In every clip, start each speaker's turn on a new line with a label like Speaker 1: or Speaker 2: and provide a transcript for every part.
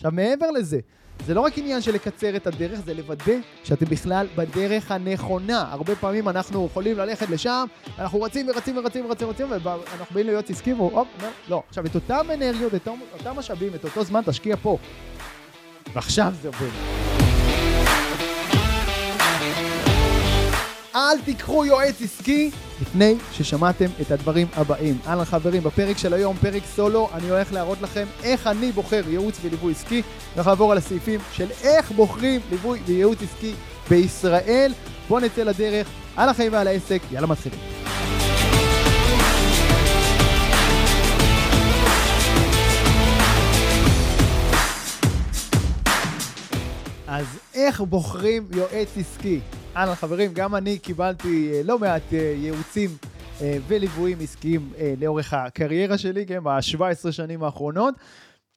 Speaker 1: עכשיו, מעבר לזה, זה לא רק עניין של לקצר את הדרך, זה לוודא שאתם בכלל בדרך הנכונה. הרבה פעמים אנחנו יכולים ללכת לשם, אנחנו רצים ורצים ורצים ורצים ורצים, ואנחנו באים להיות עסקי, והוא, הופ, לא, לא. עכשיו, את אותם אנרגיות, את אותם משאבים, את אותו זמן, תשקיע פה. ועכשיו זה עובד. אל תיקחו יועץ עסקי לפני ששמעתם את הדברים הבאים. אהלן חברים, בפרק של היום, פרק סולו, אני הולך להראות לכם איך אני בוחר ייעוץ וליווי עסקי. אני לעבור על הסעיפים של איך בוחרים ליווי וייעוץ עסקי בישראל. בואו נצא לדרך, על החיים ועל העסק, יאללה מתחילים. אז איך בוחרים יועץ עסקי? אהלן חברים, גם אני קיבלתי אה, לא מעט אה, ייעוצים אה, וליוויים עסקיים לאורך הקריירה שלי, כן, ב-17 שנים האחרונות.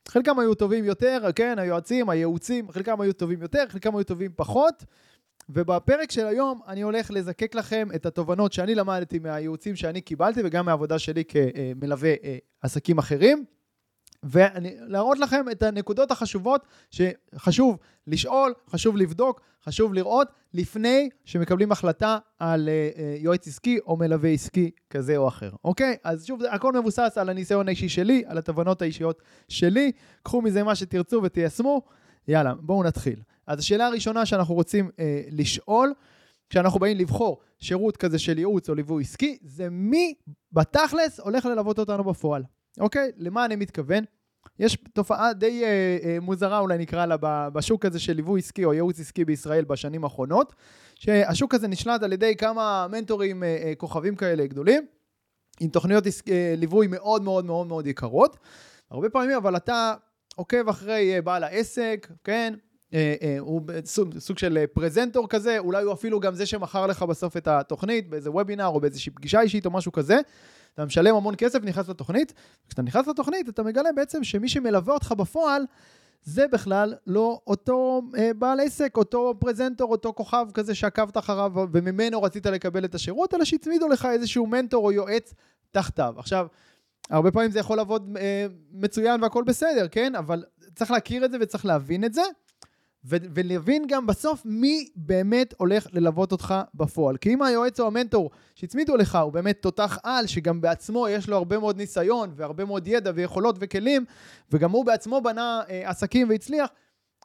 Speaker 1: חלקם היו טובים יותר, כן, היועצים, הייעוצים, חלקם היו טובים יותר, חלקם היו טובים פחות. ובפרק של היום אני הולך לזקק לכם את התובנות שאני למדתי מהייעוצים שאני קיבלתי וגם מהעבודה שלי כמלווה עסקים אחרים. ולהראות לכם את הנקודות החשובות שחשוב לשאול, חשוב לבדוק, חשוב לראות לפני שמקבלים החלטה על uh, uh, יועץ עסקי או מלווה עסקי כזה או אחר, אוקיי? אז שוב, הכל מבוסס על הניסיון האישי שלי, על התובנות האישיות שלי. קחו מזה מה שתרצו ותיישמו. יאללה, בואו נתחיל. אז השאלה הראשונה שאנחנו רוצים uh, לשאול, כשאנחנו באים לבחור שירות כזה של ייעוץ או ליווי עסקי, זה מי בתכלס הולך ללוות אותנו בפועל. אוקיי? למה אני מתכוון? יש תופעה די אה, אה, מוזרה אולי נקרא לה בשוק הזה של ליווי עסקי או ייעוץ עסקי בישראל בשנים האחרונות, שהשוק הזה נשלט על ידי כמה מנטורים אה, אה, כוכבים כאלה גדולים, עם תוכניות עסק, אה, ליווי מאוד מאוד מאוד מאוד יקרות. הרבה פעמים אבל אתה עוקב אחרי אה, בעל העסק, כן? אה, אה, הוא סוג, סוג של פרזנטור כזה, אולי הוא אפילו גם זה שמכר לך בסוף את התוכנית באיזה וובינר או באיזושהי פגישה אישית או משהו כזה. אתה משלם המון כסף, נכנס לתוכנית, כשאתה נכנס לתוכנית אתה מגלה בעצם שמי שמלווה אותך בפועל זה בכלל לא אותו אה, בעל עסק, אותו פרזנטור, אותו כוכב כזה שעקבת אחריו וממנו רצית לקבל את השירות, אלא שהצמידו לך איזשהו מנטור או יועץ תחתיו. עכשיו, הרבה פעמים זה יכול לעבוד אה, מצוין והכל בסדר, כן? אבל צריך להכיר את זה וצריך להבין את זה. ולהבין גם בסוף מי באמת הולך ללוות אותך בפועל. כי אם היועץ או המנטור שהצמידו לך הוא באמת תותח על, שגם בעצמו יש לו הרבה מאוד ניסיון והרבה מאוד ידע ויכולות וכלים, וגם הוא בעצמו בנה אה, עסקים והצליח,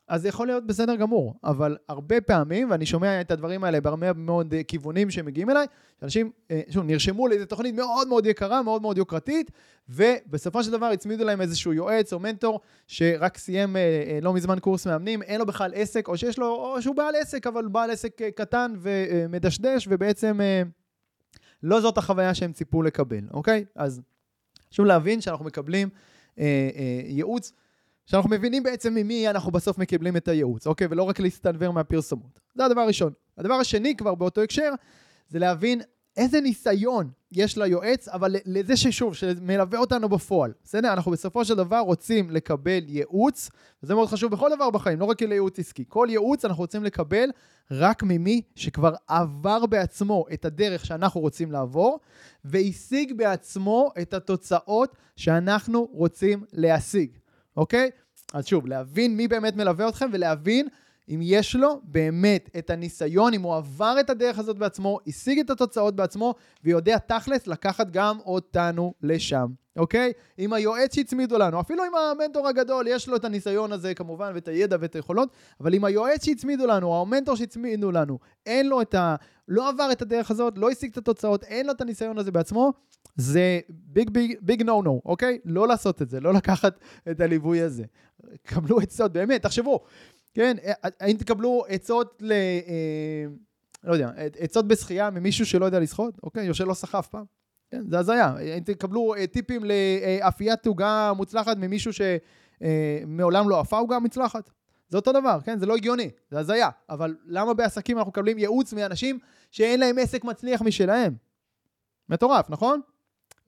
Speaker 1: אז זה יכול להיות בסדר גמור, אבל הרבה פעמים, ואני שומע את הדברים האלה בהרבה מאוד אה, כיוונים שמגיעים אליי, שאנשים, אה, שוב, נרשמו לאיזו תוכנית מאוד מאוד יקרה, מאוד מאוד יוקרתית, ובסופו של דבר הצמידו להם איזשהו יועץ או מנטור שרק סיים אה, לא מזמן קורס מאמנים, אין לו בכלל עסק, או שיש לו, או שהוא בעל עסק, אבל בעל עסק קטן ומדשדש, ובעצם לא זאת החוויה שהם ציפו לקבל, אוקיי? אז חשוב להבין שאנחנו מקבלים ייעוץ. שאנחנו מבינים בעצם ממי אנחנו בסוף מקבלים את הייעוץ, אוקיי? ולא רק להסתנוור מהפרסומות. זה הדבר הראשון. הדבר השני כבר באותו הקשר, זה להבין איזה ניסיון יש ליועץ, אבל לזה ששוב, שמלווה אותנו בפועל. בסדר? אנחנו בסופו של דבר רוצים לקבל ייעוץ, וזה מאוד חשוב בכל דבר בחיים, לא רק לייעוץ עסקי. כל ייעוץ אנחנו רוצים לקבל רק ממי שכבר עבר בעצמו את הדרך שאנחנו רוצים לעבור, והשיג בעצמו את התוצאות שאנחנו רוצים להשיג. אוקיי? אז שוב, להבין מי באמת מלווה אתכם ולהבין אם יש לו באמת את הניסיון, אם הוא עבר את הדרך הזאת בעצמו, השיג את התוצאות בעצמו, ויודע תכלס לקחת גם אותנו לשם, אוקיי? עם היועץ שהצמידו לנו, אפילו עם המנטור הגדול, יש לו את הניסיון הזה כמובן, ואת הידע ואת היכולות, אבל עם היועץ שהצמידו לנו, המנטור שהצמידו לנו, אין לו את ה... לא עבר את הדרך הזאת, לא השיג את התוצאות, אין לו את הניסיון הזה בעצמו, זה ביג ביג ביג נו נו, אוקיי? לא לעשות את זה, לא לקחת את הליווי הזה. קבלו עצות, באמת, תחשבו, כן, האם תקבלו עצות ל... אה, לא יודע, עצות בשחייה ממישהו שלא יודע לשחות, אוקיי? או שלא שחה אף פעם. כן, זה הזיה. האם תקבלו אה, טיפים לאפיית עוגה מוצלחת ממישהו שמעולם אה, לא עפה עוגה מוצלחת? זה אותו דבר, כן? זה לא הגיוני, זה הזיה. אבל למה בעסקים אנחנו מקבלים ייעוץ מאנשים שאין להם עסק מצליח משלהם? מטורף, נכון?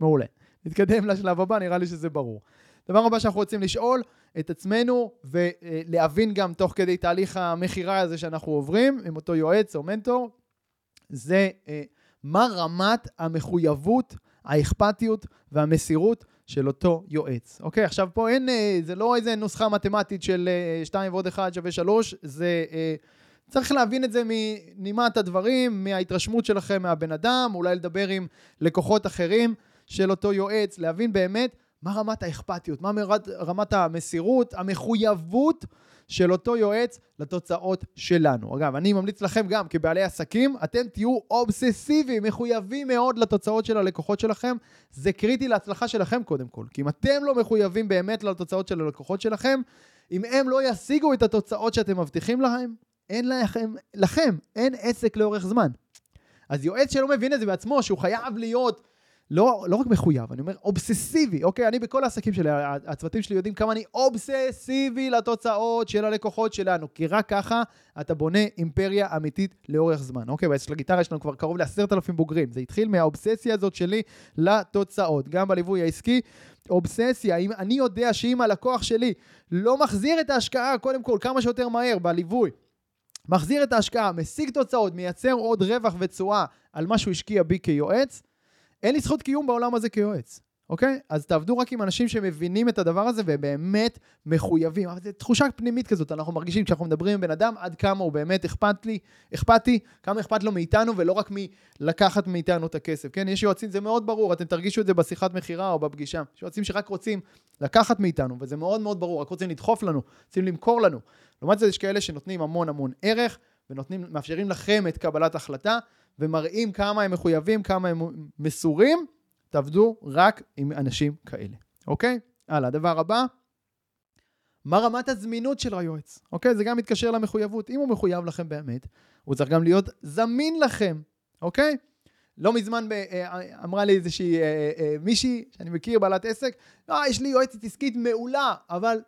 Speaker 1: מעולה. נתקדם לשלב הבא, נראה לי שזה ברור. דבר הבא שאנחנו רוצים לשאול את עצמנו ולהבין גם תוך כדי תהליך המכירה הזה שאנחנו עוברים עם אותו יועץ או מנטור, זה אה, מה רמת המחויבות, האכפתיות והמסירות של אותו יועץ. אוקיי, עכשיו פה אין, אה, זה לא איזה נוסחה מתמטית של 2 ועוד 1 שווה 3, זה... צריך להבין את זה מנימת הדברים, מההתרשמות שלכם מהבן אדם, אולי לדבר עם לקוחות אחרים של אותו יועץ, להבין באמת מה רמת האכפתיות, מה רמת המסירות, המחויבות של אותו יועץ לתוצאות שלנו. אגב, אני ממליץ לכם גם כבעלי עסקים, אתם תהיו אובססיביים, מחויבים מאוד לתוצאות של הלקוחות שלכם. זה קריטי להצלחה שלכם קודם כל. כי אם אתם לא מחויבים באמת לתוצאות של הלקוחות שלכם, אם הם לא ישיגו את התוצאות שאתם מבטיחים להם, אין לכם, לכם, אין עסק לאורך זמן. אז יועץ שלא מבין את זה בעצמו, שהוא חייב להיות לא, לא רק מחויב, אני אומר אובססיבי, אוקיי? אני בכל העסקים שלי, הצוותים שלי יודעים כמה אני אובססיבי לתוצאות של הלקוחות שלנו, כי רק ככה אתה בונה אימפריה אמיתית לאורך זמן, אוקיי? בעצם של הגיטרה יש לנו כבר קרוב לעשרת אלפים בוגרים, זה התחיל מהאובססיה הזאת שלי לתוצאות, גם בליווי העסקי, אובססיה, אם אני יודע שאם הלקוח שלי לא מחזיר את ההשקעה, קודם כל, כמה שיותר מהר בליווי, מחזיר את ההשקעה, משיג תוצאות, מייצר עוד רווח ותשואה על מה שהוא השקיע בי כיועץ, אין לי זכות קיום בעולם הזה כיועץ, אוקיי? אז תעבדו רק עם אנשים שמבינים את הדבר הזה ובאמת מחויבים. אבל זו תחושה פנימית כזאת, אנחנו מרגישים כשאנחנו מדברים עם בן אדם עד כמה הוא באמת אכפת לי, אכפתי, כמה אכפת לו מאיתנו ולא רק מלקחת מאיתנו את הכסף, כן? יש יועצים, זה מאוד ברור, אתם תרגישו את זה בשיחת מכירה או בפגישה. יש יועצים שרק רוצים לקחת מאיתנו, וזה מאוד מאוד ברור, רק רוצים לדחוף לנו, רוצים למכור לנו. לעומת זאת יש כאלה שנותנים המון המון ערך ומאפשרים לכם את קבלת החלטה. ומראים כמה הם מחויבים, כמה הם מסורים, תעבדו רק עם אנשים כאלה, אוקיי? הלאה, הדבר הבא, מה רמת הזמינות של היועץ, אוקיי? זה גם מתקשר למחויבות. אם הוא מחויב לכם באמת, הוא צריך גם להיות זמין לכם, אוקיי? לא מזמן ב, אה, אמרה לי איזושהי אה, אה, מישהי שאני מכיר, בעלת עסק, לא, יש לי יועצת עסקית מעולה, אבל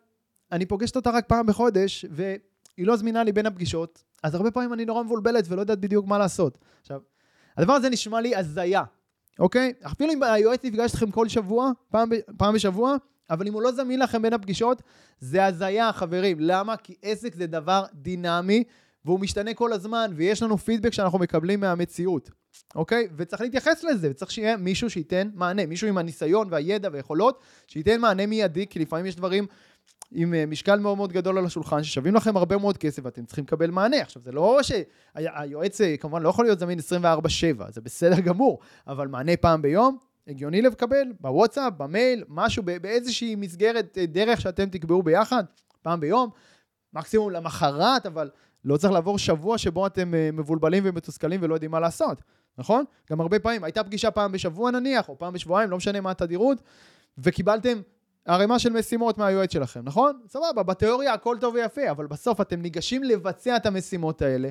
Speaker 1: אני פוגשת אותה רק פעם בחודש, והיא לא זמינה לי בין הפגישות, אז הרבה פעמים אני נורא מבולבלת ולא יודעת בדיוק מה לעשות. עכשיו, הדבר הזה נשמע לי הזיה, אוקיי? אפילו אם היועץ נפגש אתכם כל שבוע, פעם, פעם בשבוע, אבל אם הוא לא זמין לכם בין הפגישות, זה הזיה, חברים. למה? כי עסק זה דבר דינמי, והוא משתנה כל הזמן, ויש לנו פידבק שאנחנו מקבלים מהמציאות, אוקיי? וצריך להתייחס לזה, וצריך שיהיה מישהו שייתן מענה, מישהו עם הניסיון והידע והיכולות, שייתן מענה מיידי, כי לפעמים יש דברים עם אה, משקל מאוד מאוד גדול על השולחן, ששווים לכם הרבה מאוד כסף ואתם צריכים לקבל מענה. עכשיו, זה לא שהיועץ אה, כמובן לא יכול להיות זמין 24-7, זה בסדר גמור, אבל מענה פעם ביום, הגיוני לקבל, בוואטסאפ, במייל, משהו, באיזושהי מסגרת אה, דרך שאתם תקבעו ביחד, פעם ביום, מקסימום למחרת, אבל לא צריך לעבור שבוע שבו אתם מבולבלים ומתוסכלים ולא יודעים מה לעשות, נכון? גם הרבה פעמים, הייתה פגישה פעם בשבוע נניח, או פעם בשבועיים, לא משנה מה התדירות, וקיבלתם ערימה של משימות מהיועץ שלכם, נכון? סבבה, בתיאוריה הכל טוב ויפה, אבל בסוף אתם ניגשים לבצע את המשימות האלה,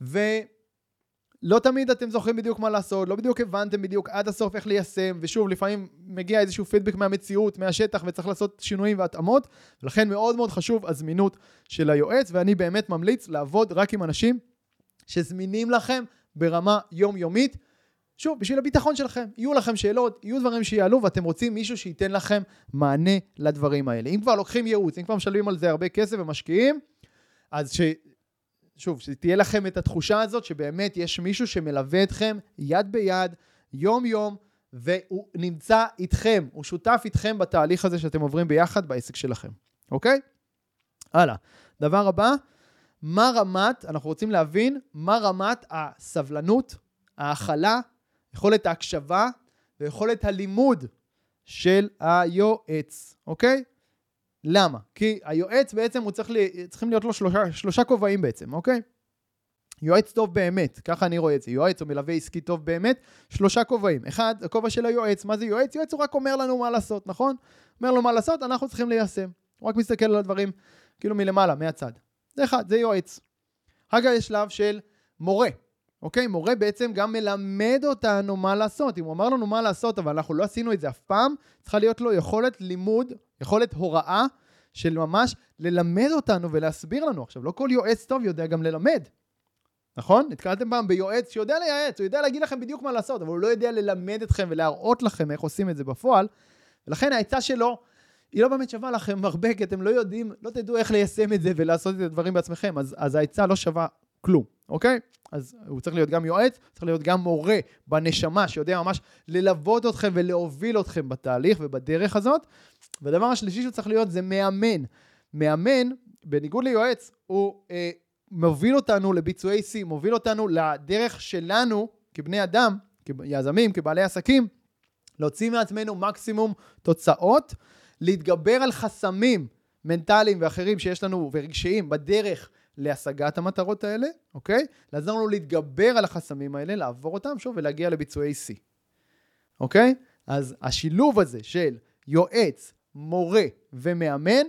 Speaker 1: ולא תמיד אתם זוכרים בדיוק מה לעשות, לא בדיוק הבנתם בדיוק עד הסוף איך ליישם, ושוב, לפעמים מגיע איזשהו פידבק מהמציאות, מהשטח, וצריך לעשות שינויים והתאמות, ולכן מאוד מאוד חשוב הזמינות של היועץ, ואני באמת ממליץ לעבוד רק עם אנשים שזמינים לכם ברמה יומיומית. שוב, בשביל הביטחון שלכם, יהיו לכם שאלות, יהיו דברים שיעלו ואתם רוצים מישהו שייתן לכם מענה לדברים האלה. אם כבר לוקחים ייעוץ, אם כבר משלמים על זה הרבה כסף ומשקיעים, אז ש... שוב, שתהיה לכם את התחושה הזאת שבאמת יש מישהו שמלווה אתכם יד ביד, יום יום, והוא נמצא איתכם, הוא שותף איתכם בתהליך הזה שאתם עוברים ביחד בעסק שלכם, אוקיי? הלאה. דבר הבא, מה רמת, אנחנו רוצים להבין מה רמת הסבלנות, ההכלה יכולת ההקשבה ויכולת הלימוד של היועץ, אוקיי? למה? כי היועץ בעצם הוא צריך, לי, צריכים להיות לו שלושה, שלושה כובעים בעצם, אוקיי? יועץ טוב באמת, ככה אני רואה את זה, יועץ או מלווה עסקי טוב באמת, שלושה כובעים. אחד, הכובע של היועץ, מה זה יועץ? יועץ הוא רק אומר לנו מה לעשות, נכון? אומר לו מה לעשות, אנחנו צריכים ליישם. הוא רק מסתכל על הדברים כאילו מלמעלה, מהצד. זה אחד, זה יועץ. כך יש שלב של מורה. אוקיי? מורה בעצם גם מלמד אותנו מה לעשות. אם הוא אמר לנו מה לעשות, אבל אנחנו לא עשינו את זה אף פעם, צריכה להיות לו יכולת לימוד, יכולת הוראה של ממש ללמד אותנו ולהסביר לנו. עכשיו, לא כל יועץ טוב יודע גם ללמד, נכון? נתקלתם פעם ביועץ שיודע לייעץ, הוא יודע להגיד לכם בדיוק מה לעשות, אבל הוא לא יודע ללמד אתכם ולהראות לכם איך עושים את זה בפועל. ולכן העצה שלו היא לא באמת שווה לכם הרבה, כי אתם לא יודעים, לא תדעו איך ליישם את זה ולעשות את הדברים בעצמכם, אז, אז העצה לא שווה כלום, אוקיי? אז הוא צריך להיות גם יועץ, צריך להיות גם מורה בנשמה, שיודע ממש ללוות אתכם ולהוביל אתכם בתהליך ובדרך הזאת. והדבר השלישי שהוא צריך להיות זה מאמן. מאמן, בניגוד ליועץ, הוא אה, מוביל אותנו לביצועי שיא, מוביל אותנו לדרך שלנו כבני אדם, כיזמים, כבעלי עסקים, להוציא מעצמנו מקסימום תוצאות, להתגבר על חסמים מנטליים ואחרים שיש לנו ורגשיים בדרך להשגת המטרות האלה, אוקיי? לעזור לנו להתגבר על החסמים האלה, לעבור אותם שוב ולהגיע לביצועי שיא, אוקיי? אז השילוב הזה של יועץ, מורה ומאמן,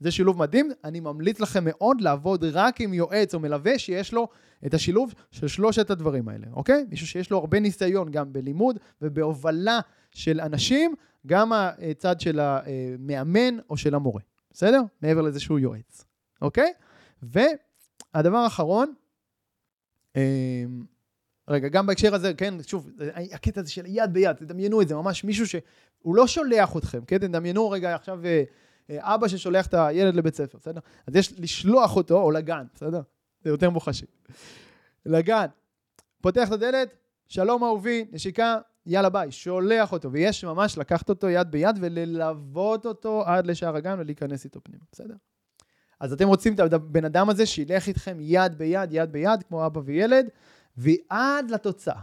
Speaker 1: זה שילוב מדהים. אני ממליץ לכם מאוד לעבוד רק עם יועץ או מלווה שיש לו את השילוב של שלושת הדברים האלה, אוקיי? מישהו שיש לו הרבה ניסיון גם בלימוד ובהובלה של אנשים, גם הצד של המאמן או של המורה, בסדר? מעבר לזה שהוא יועץ, אוקיי? והדבר האחרון, אמ, רגע, גם בהקשר הזה, כן, שוב, הקטע הזה של יד ביד, תדמיינו את זה, ממש מישהו שהוא לא שולח אתכם, כן? תדמיינו רגע עכשיו אה, אה, אבא ששולח את הילד לבית ספר, בסדר? אז יש לשלוח אותו, או לגן, בסדר? זה יותר מוחשי. לגן, פותח את הדלת, שלום אהובי, נשיקה, יאללה ביי, שולח אותו, ויש ממש לקחת אותו יד ביד וללוות אותו עד לשער הגן ולהיכנס איתו פנימה, בסדר? אז אתם רוצים את הבן אדם הזה שילך איתכם יד ביד, יד ביד, כמו אבא וילד, ועד לתוצאה,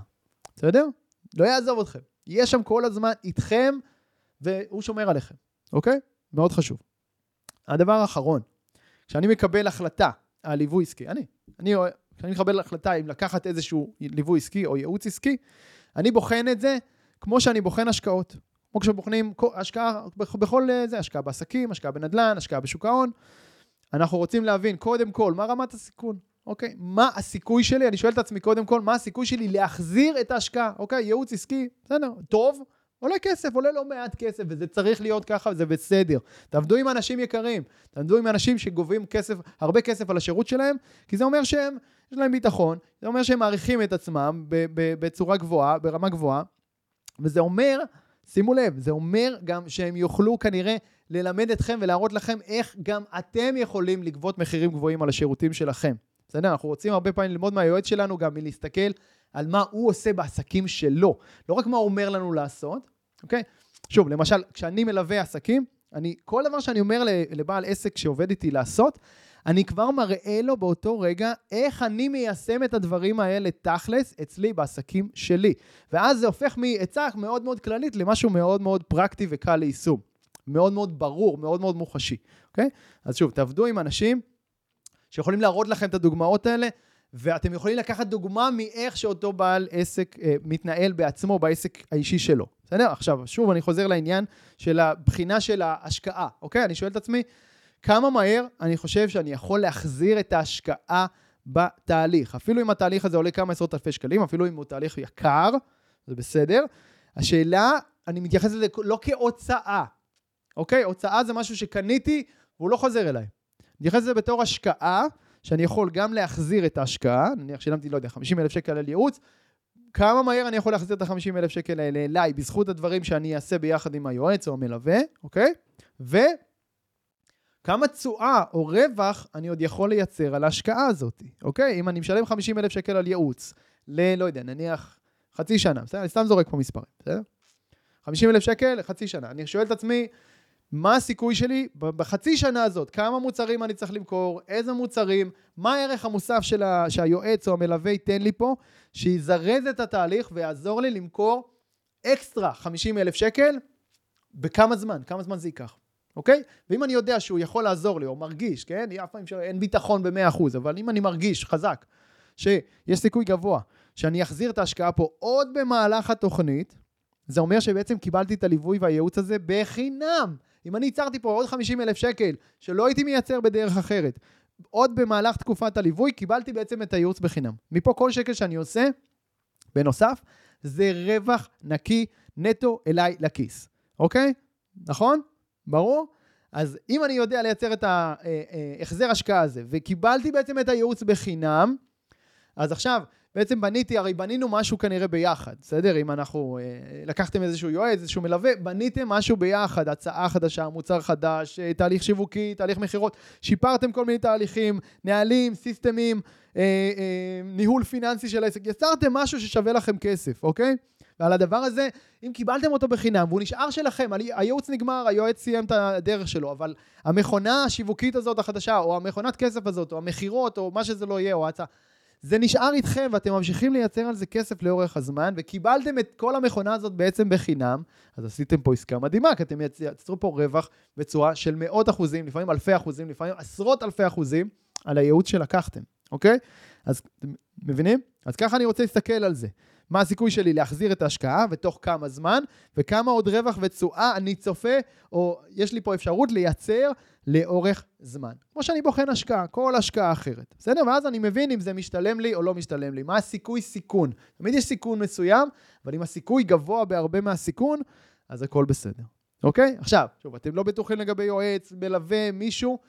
Speaker 1: בסדר? לא יעזוב אתכם. יהיה שם כל הזמן איתכם, והוא שומר עליכם, אוקיי? מאוד חשוב. הדבר האחרון, כשאני מקבל החלטה על ליווי עסקי, אני, אני, כשאני מקבל החלטה אם לקחת איזשהו ליווי עסקי או ייעוץ עסקי, אני בוחן את זה כמו שאני בוחן השקעות. כמו כשבוחנים השקעה בכל זה, השקעה בעסקים, השקעה בנדל"ן, השקעה בשוק ההון. אנחנו רוצים להבין קודם כל מה רמת הסיכון, אוקיי? מה הסיכוי שלי, אני שואל את עצמי קודם כל, מה הסיכוי שלי להחזיר את ההשקעה, אוקיי? ייעוץ עסקי, בסדר, טוב, עולה כסף, עולה לא מעט כסף, וזה צריך להיות ככה, וזה בסדר. תעבדו עם אנשים יקרים, תעבדו עם אנשים שגובים כסף, הרבה כסף על השירות שלהם, כי זה אומר שהם, יש להם ביטחון, זה אומר שהם מעריכים את עצמם בצורה גבוהה, ברמה גבוהה, וזה אומר, שימו לב, זה אומר גם שהם יוכלו כנראה ללמד אתכם ולהראות לכם איך גם אתם יכולים לגבות מחירים גבוהים על השירותים שלכם. בסדר? אנחנו רוצים הרבה פעמים ללמוד מהיועץ שלנו גם מלהסתכל על מה הוא עושה בעסקים שלו. לא רק מה הוא אומר לנו לעשות, אוקיי? שוב, למשל, כשאני מלווה עסקים, אני, כל דבר שאני אומר לבעל עסק שעובד איתי לעשות, אני כבר מראה לו באותו רגע איך אני מיישם את הדברים האלה תכלס אצלי בעסקים שלי. ואז זה הופך מעצה מאוד מאוד כללית למשהו מאוד מאוד פרקטי וקל ליישום. מאוד מאוד ברור, מאוד מאוד מוחשי, אוקיי? אז שוב, תעבדו עם אנשים שיכולים להראות לכם את הדוגמאות האלה, ואתם יכולים לקחת דוגמה מאיך שאותו בעל עסק אה, מתנהל בעצמו בעסק האישי שלו. בסדר? עכשיו, שוב, אני חוזר לעניין של הבחינה של ההשקעה, אוקיי? אני שואל את עצמי, כמה מהר אני חושב שאני יכול להחזיר את ההשקעה בתהליך? אפילו אם התהליך הזה עולה כמה עשרות אלפי שקלים, אפילו אם הוא תהליך יקר, זה בסדר. השאלה, אני מתייחס לזה לא כהוצאה, אוקיי? הוצאה זה משהו שקניתי והוא לא חוזר אליי. אני מתייחס לזה בתור השקעה. שאני יכול גם להחזיר את ההשקעה, נניח שילמתי, לא יודע, 50 אלף שקל על ייעוץ, כמה מהר אני יכול להחזיר את ה-50 אלף שקל האלה אליי, בזכות הדברים שאני אעשה ביחד עם היועץ או המלווה, אוקיי? וכמה תשואה או רווח אני עוד יכול לייצר על ההשקעה הזאת, אוקיי? אם אני משלם 50 אלף שקל על ייעוץ, ל... לא יודע, נניח חצי שנה, בסדר? אני סתם זורק פה מספרים, בסדר? 50 אלף שקל לחצי שנה. אני שואל את עצמי, מה הסיכוי שלי בחצי שנה הזאת, כמה מוצרים אני צריך למכור, איזה מוצרים, מה הערך המוסף של ה, שהיועץ או המלווה ייתן לי פה, שיזרז את התהליך ויעזור לי למכור אקסטרה 50 אלף שקל, בכמה זמן, כמה זמן זה ייקח, אוקיי? ואם אני יודע שהוא יכול לעזור לי, או מרגיש, כן? אף פעם אין ביטחון ב-100%, אבל אם אני מרגיש חזק, שיש סיכוי גבוה, שאני אחזיר את ההשקעה פה עוד במהלך התוכנית, זה אומר שבעצם קיבלתי את הליווי והייעוץ הזה בחינם. אם אני ייצרתי פה עוד 50 אלף שקל, שלא הייתי מייצר בדרך אחרת, עוד במהלך תקופת הליווי, קיבלתי בעצם את הייעוץ בחינם. מפה כל שקל שאני עושה, בנוסף, זה רווח נקי נטו אליי לכיס, אוקיי? נכון? ברור? אז אם אני יודע לייצר את ההחזר השקעה הזה, וקיבלתי בעצם את הייעוץ בחינם, אז עכשיו, בעצם בניתי, הרי בנינו משהו כנראה ביחד, בסדר? אם אנחנו, אה, לקחתם איזשהו יועץ, איזשהו מלווה, בניתם משהו ביחד, הצעה חדשה, מוצר חדש, אה, תהליך שיווקי, תהליך מכירות, שיפרתם כל מיני תהליכים, נהלים, סיסטמים, אה, אה, ניהול פיננסי של העסק, יצרתם משהו ששווה לכם כסף, אוקיי? ועל הדבר הזה, אם קיבלתם אותו בחינם והוא נשאר שלכם, הייעוץ נגמר, היועץ סיים את הדרך שלו, אבל המכונה השיווקית הזאת החדשה, או המכונת כסף הזאת, או המכירות, או מה שזה לא יהיה, או ההצעה, זה נשאר איתכם ואתם ממשיכים לייצר על זה כסף לאורך הזמן, וקיבלתם את כל המכונה הזאת בעצם בחינם, אז עשיתם פה עסקה מדהימה, כי אתם יצרו פה רווח בצורה של מאות אחוזים, לפעמים אלפי אחוזים, לפעמים עשרות אלפי אחוזים, על הייעוץ שלקחתם, אוקיי? אז אתם מבינים? אז ככה אני רוצה להסתכל על זה. מה הסיכוי שלי להחזיר את ההשקעה ותוך כמה זמן, וכמה עוד רווח ותשואה אני צופה, או יש לי פה אפשרות לייצר לאורך זמן. כמו שאני בוחן השקעה, כל השקעה אחרת. בסדר? ואז אני מבין אם זה משתלם לי או לא משתלם לי. מה הסיכוי סיכון? תמיד יש סיכון מסוים, אבל אם הסיכוי גבוה בהרבה מהסיכון, אז הכל בסדר. אוקיי? עכשיו, שוב, אתם לא בטוחים לגבי יועץ, מלווה, מישהו,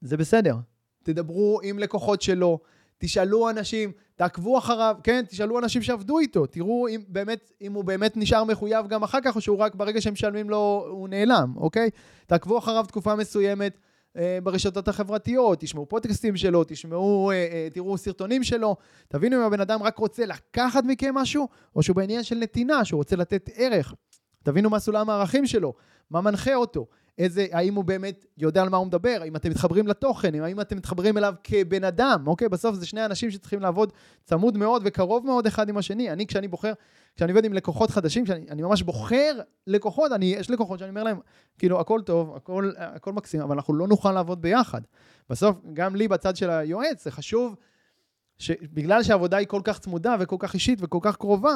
Speaker 1: זה בסדר. תדברו עם לקוחות שלו, תשאלו אנשים, תעקבו אחריו, כן, תשאלו אנשים שעבדו איתו, תראו אם באמת, אם הוא באמת נשאר מחויב גם אחר כך, או שהוא רק ברגע שהם משלמים לו, הוא נעלם, אוקיי? תעקבו אחריו תקופה מסוימת אה, ברשתות החברתיות, תשמעו פודקאסטים שלו, תשמעו, אה, אה, תראו סרטונים שלו, תבינו אם הבן אדם רק רוצה לקחת מכם משהו, או שהוא בעניין של נתינה, שהוא רוצה לתת ערך. תבינו מה סולם הערכים שלו, מה מנחה אותו, איזה, האם הוא באמת יודע על מה הוא מדבר, האם אתם מתחברים לתוכן, האם אתם מתחברים אליו כבן אדם, אוקיי? בסוף זה שני אנשים שצריכים לעבוד צמוד מאוד וקרוב מאוד אחד עם השני. אני, כשאני בוחר, כשאני עובד עם לקוחות חדשים, כשאני ממש בוחר לקוחות, אני, יש לקוחות שאני אומר להם, כאילו, הכל טוב, הכל, הכל מקסים, אבל אנחנו לא נוכל לעבוד ביחד. בסוף, גם לי בצד של היועץ, זה חשוב, שבגלל שהעבודה היא כל כך צמודה וכל כך אישית וכל כך קרובה,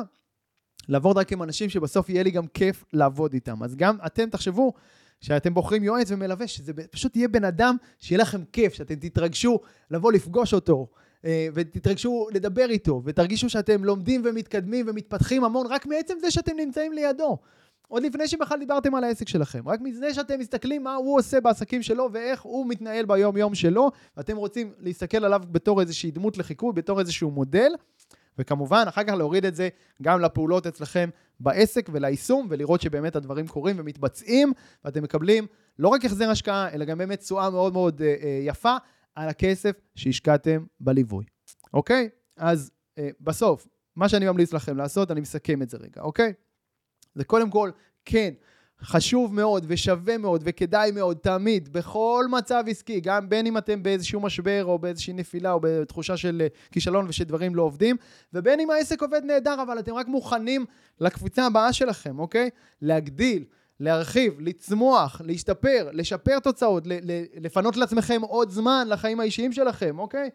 Speaker 1: לעבוד רק עם אנשים שבסוף יהיה לי גם כיף לעבוד איתם. אז גם אתם תחשבו שאתם בוחרים יועץ ומלווה, שזה פשוט יהיה בן אדם שיהיה לכם כיף, שאתם תתרגשו לבוא לפגוש אותו, אה, ותתרגשו לדבר איתו, ותרגישו שאתם לומדים ומתקדמים ומתפתחים המון רק מעצם זה שאתם נמצאים לידו. עוד לפני שבכלל דיברתם על העסק שלכם, רק מזה שאתם מסתכלים מה הוא עושה בעסקים שלו ואיך הוא מתנהל ביום יום שלו, ואתם רוצים להסתכל עליו בתור איזושהי דמות לחיקוי, בתור איזשהו מודל, וכמובן, אחר כך להוריד את זה גם לפעולות אצלכם בעסק וליישום, ולראות שבאמת הדברים קורים ומתבצעים, ואתם מקבלים לא רק החזר השקעה, אלא גם באמת תשואה מאוד מאוד אה, אה, יפה על הכסף שהשקעתם בליווי. אוקיי? אז אה, בסוף, מה שאני ממליץ לכם לעשות, אני מסכם את זה רגע, אוקיי? זה קודם כל, כן, חשוב מאוד ושווה מאוד וכדאי מאוד תמיד בכל מצב עסקי, גם בין אם אתם באיזשהו משבר או באיזושהי נפילה או בתחושה של אה, כישלון ושדברים לא עובדים, ובין אם העסק עובד נהדר אבל אתם רק מוכנים לקבוצה הבאה שלכם, אוקיי? להגדיל. להרחיב, לצמוח, להשתפר, לשפר תוצאות, לפנות לעצמכם עוד זמן לחיים האישיים שלכם, אוקיי?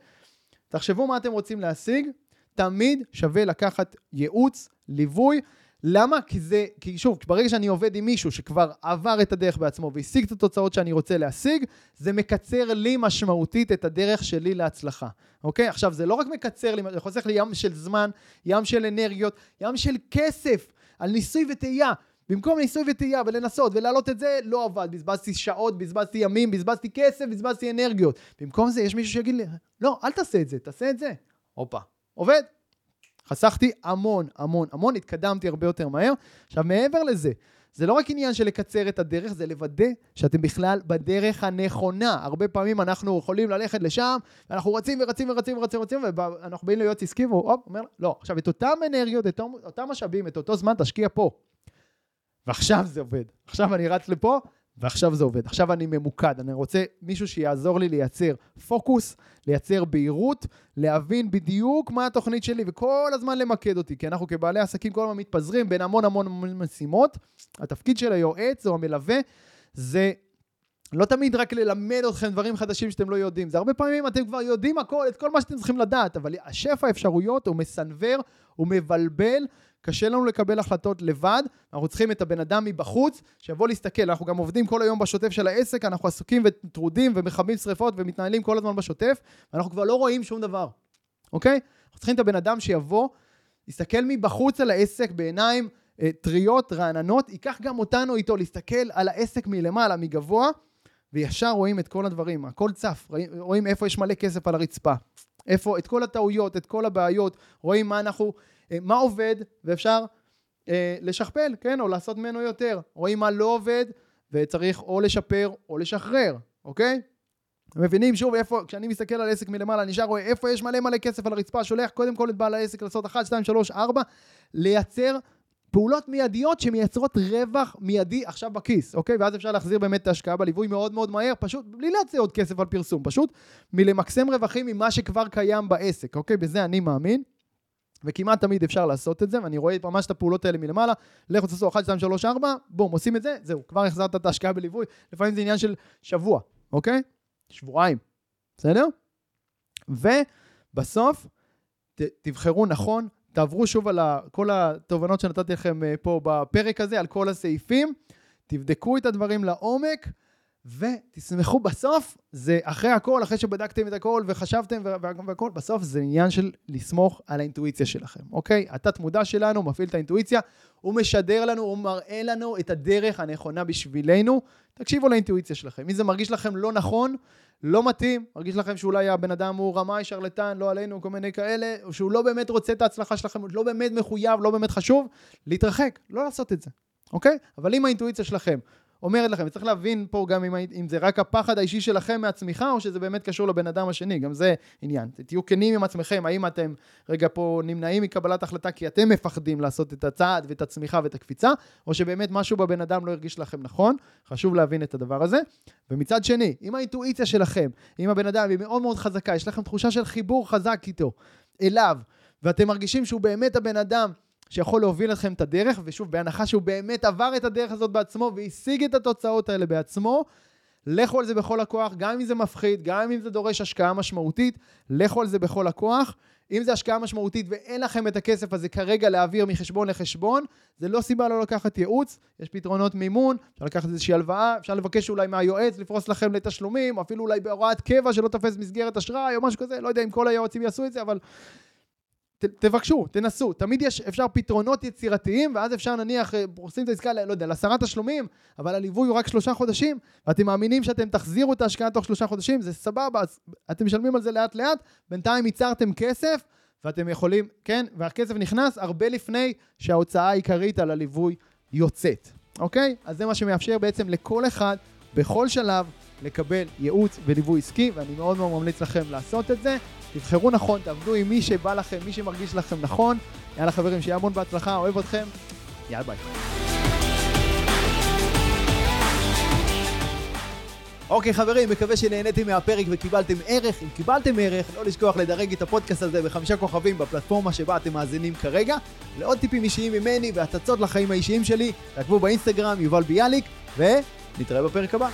Speaker 1: תחשבו מה אתם רוצים להשיג, תמיד שווה לקחת ייעוץ, ליווי, למה? כי זה, כי שוב, ברגע שאני עובד עם מישהו שכבר עבר את הדרך בעצמו והשיג את התוצאות שאני רוצה להשיג, זה מקצר לי משמעותית את הדרך שלי להצלחה, אוקיי? עכשיו, זה לא רק מקצר לי, זה חוסך לי ים של זמן, ים של אנרגיות, ים של כסף על ניסוי וטעייה. במקום ניסוי וטעייה ולנסות ולהעלות את זה, לא עבד. בזבזתי שעות, בזבזתי ימים, בזבזתי כסף, בזבזתי אנרגיות. במקום זה, יש מישהו שיגיד לי, לא, אל תעשה את זה, תעשה את זה. הופה, עובד. חסכתי המון, המון, המון, התקדמתי הרבה יותר מהר. עכשיו, מעבר לזה, זה לא רק עניין של לקצר את הדרך, זה לוודא שאתם בכלל בדרך הנכונה. הרבה פעמים אנחנו יכולים ללכת לשם, ואנחנו רצים ורצים ורצים ורצים ורצים, ואנחנו באים ליועץ עסקי, והוא הופ, אומר, לא, עכשיו את אותם אנרגיות, את אותם משאבים, את אותו זמן, תשקיע פה. ועכשיו זה עובד. עכשיו אני רץ לפה, ועכשיו זה עובד. עכשיו אני ממוקד, אני רוצה מישהו שיעזור לי לייצר פוקוס, לייצר בהירות, להבין בדיוק מה התוכנית שלי וכל הזמן למקד אותי, כי אנחנו כבעלי עסקים כל הזמן מתפזרים בין המון המון משימות. התפקיד של היועץ או המלווה זה לא תמיד רק ללמד אתכם דברים חדשים שאתם לא יודעים, זה הרבה פעמים אתם כבר יודעים הכל, את כל מה שאתם צריכים לדעת, אבל השפע האפשרויות הוא מסנוור, הוא מבלבל, קשה לנו לקבל החלטות לבד, אנחנו צריכים את הבן אדם מבחוץ, שיבוא להסתכל, אנחנו גם עובדים כל היום בשוטף של העסק, אנחנו עסוקים וטרודים ומכבים שריפות ומתנהלים כל הזמן בשוטף, ואנחנו כבר לא רואים שום דבר, אוקיי? אנחנו צריכים את הבן אדם שיבוא, יסתכל מבחוץ על העסק בעיניים אה, טריות, רעננות, ייקח גם אותנו איתו להסתכל על העסק מלמעלה, מגבוה, וישר רואים את כל הדברים, הכל צף, רואים איפה יש מלא כסף על הרצפה, איפה, את כל הטעויות, את כל הבעיות, רואים מה אנחנו, מה עובד, ואפשר אה, לשכפל, כן, או לעשות ממנו יותר. רואים מה לא עובד, וצריך או לשפר או לשחרר, אוקיי? מבינים שוב איפה, כשאני מסתכל על עסק מלמעלה, אני נשאר רואה איפה יש מלא מלא כסף על הרצפה, שולח קודם כל את בעל העסק לעשות 1, 2, 3, 4, לייצר פעולות מיידיות שמייצרות רווח מיידי עכשיו בכיס, אוקיי? ואז אפשר להחזיר באמת את ההשקעה בליווי מאוד מאוד מהר, פשוט בלי להציע עוד כסף על פרסום, פשוט מלמקסם רווחים ממה שכבר קיים בעסק, אוקיי? בזה אני מאמין. וכמעט תמיד אפשר לעשות את זה, ואני רואה ממש את הפעולות האלה מלמעלה, לכו תעשו 1, 2, 3, 4, בום, עושים את זה, זהו, כבר החזרת את ההשקעה בליווי, לפעמים זה עניין של שבוע, אוקיי? שבועיים, בסדר? ובסוף, ת, תבחרו נכון, תעברו שוב על כל התובנות שנתתי לכם אה, פה בפרק הזה, על כל הסעיפים, תבדקו את הדברים לעומק, ותשמחו בסוף, זה אחרי הכל, אחרי שבדקתם את הכל וחשבתם והכל, בסוף זה עניין של לסמוך על האינטואיציה שלכם, אוקיי? התת מודע שלנו מפעיל את האינטואיציה, הוא משדר לנו, הוא מראה לנו את הדרך הנכונה בשבילנו. תקשיבו לאינטואיציה שלכם. אם זה מרגיש לכם לא נכון, לא מתאים, מרגיש לכם שאולי הבן אדם הוא רמאי, שרלטן, לא עלינו, כל מיני כאלה, או שהוא לא באמת רוצה את ההצלחה שלכם, לא באמת מחויב, לא באמת חשוב, להתרחק, לא לעשות את זה, אוקיי? אבל אם האינטואיציה שלכם אומרת לכם, וצריך להבין פה גם אם, אם זה רק הפחד האישי שלכם מהצמיחה, או שזה באמת קשור לבן אדם השני, גם זה עניין. תהיו כנים עם עצמכם, האם אתם רגע פה נמנעים מקבלת החלטה כי אתם מפחדים לעשות את הצעד ואת הצמיחה ואת הקפיצה, או שבאמת משהו בבן אדם לא הרגיש לכם נכון, חשוב להבין את הדבר הזה. ומצד שני, אם האינטואיציה שלכם, אם הבן אדם היא מאוד מאוד חזקה, יש לכם תחושה של חיבור חזק איתו, אליו, ואתם מרגישים שהוא באמת הבן אדם שיכול להוביל אתכם את הדרך, ושוב, בהנחה שהוא באמת עבר את הדרך הזאת בעצמו והשיג את התוצאות האלה בעצמו, לכו על זה בכל הכוח, גם אם זה מפחיד, גם אם זה דורש השקעה משמעותית, לכו על זה בכל הכוח. אם זה השקעה משמעותית ואין לכם את הכסף הזה כרגע להעביר מחשבון לחשבון, זה לא סיבה לא לקחת ייעוץ, יש פתרונות מימון, אפשר לקחת איזושהי הלוואה, אפשר לבקש אולי מהיועץ לפרוס לכם לתשלומים, או אפילו אולי בהוראת קבע שלא תופס מסגרת אשראי או משהו כזה, לא יודע אם כל היועצים יעשו את זה, אבל ת, תבקשו, תנסו, תמיד יש, אפשר פתרונות יצירתיים, ואז אפשר נניח, אה, עושים את העסקה, לא יודע, לעשרה תשלומים, אבל הליווי הוא רק שלושה חודשים, ואתם מאמינים שאתם תחזירו את ההשקעה תוך שלושה חודשים, זה סבבה, אז אתם משלמים על זה לאט לאט, בינתיים ייצרתם כסף, ואתם יכולים, כן, והכסף נכנס הרבה לפני שההוצאה העיקרית על הליווי יוצאת, אוקיי? אז זה מה שמאפשר בעצם לכל אחד, בכל שלב, לקבל ייעוץ וליווי עסקי, ואני מאוד מאוד ממליץ לכם לעשות את זה. תבחרו נכון, תעבדו עם מי שבא לכם, מי שמרגיש לכם נכון. יאללה חברים, שיהיה המון בהצלחה, אוהב אתכם. יאללה ביי. אוקיי חברים, מקווה שנהניתם מהפרק וקיבלתם ערך. אם קיבלתם ערך, לא לשכוח לדרג את הפודקאסט הזה בחמישה כוכבים בפלטפורמה שבה אתם מאזינים כרגע. לעוד טיפים אישיים ממני והצצות לחיים האישיים שלי, תעקבו באינסטגרם יובל ביאליק, ונתראה בפרק הבא.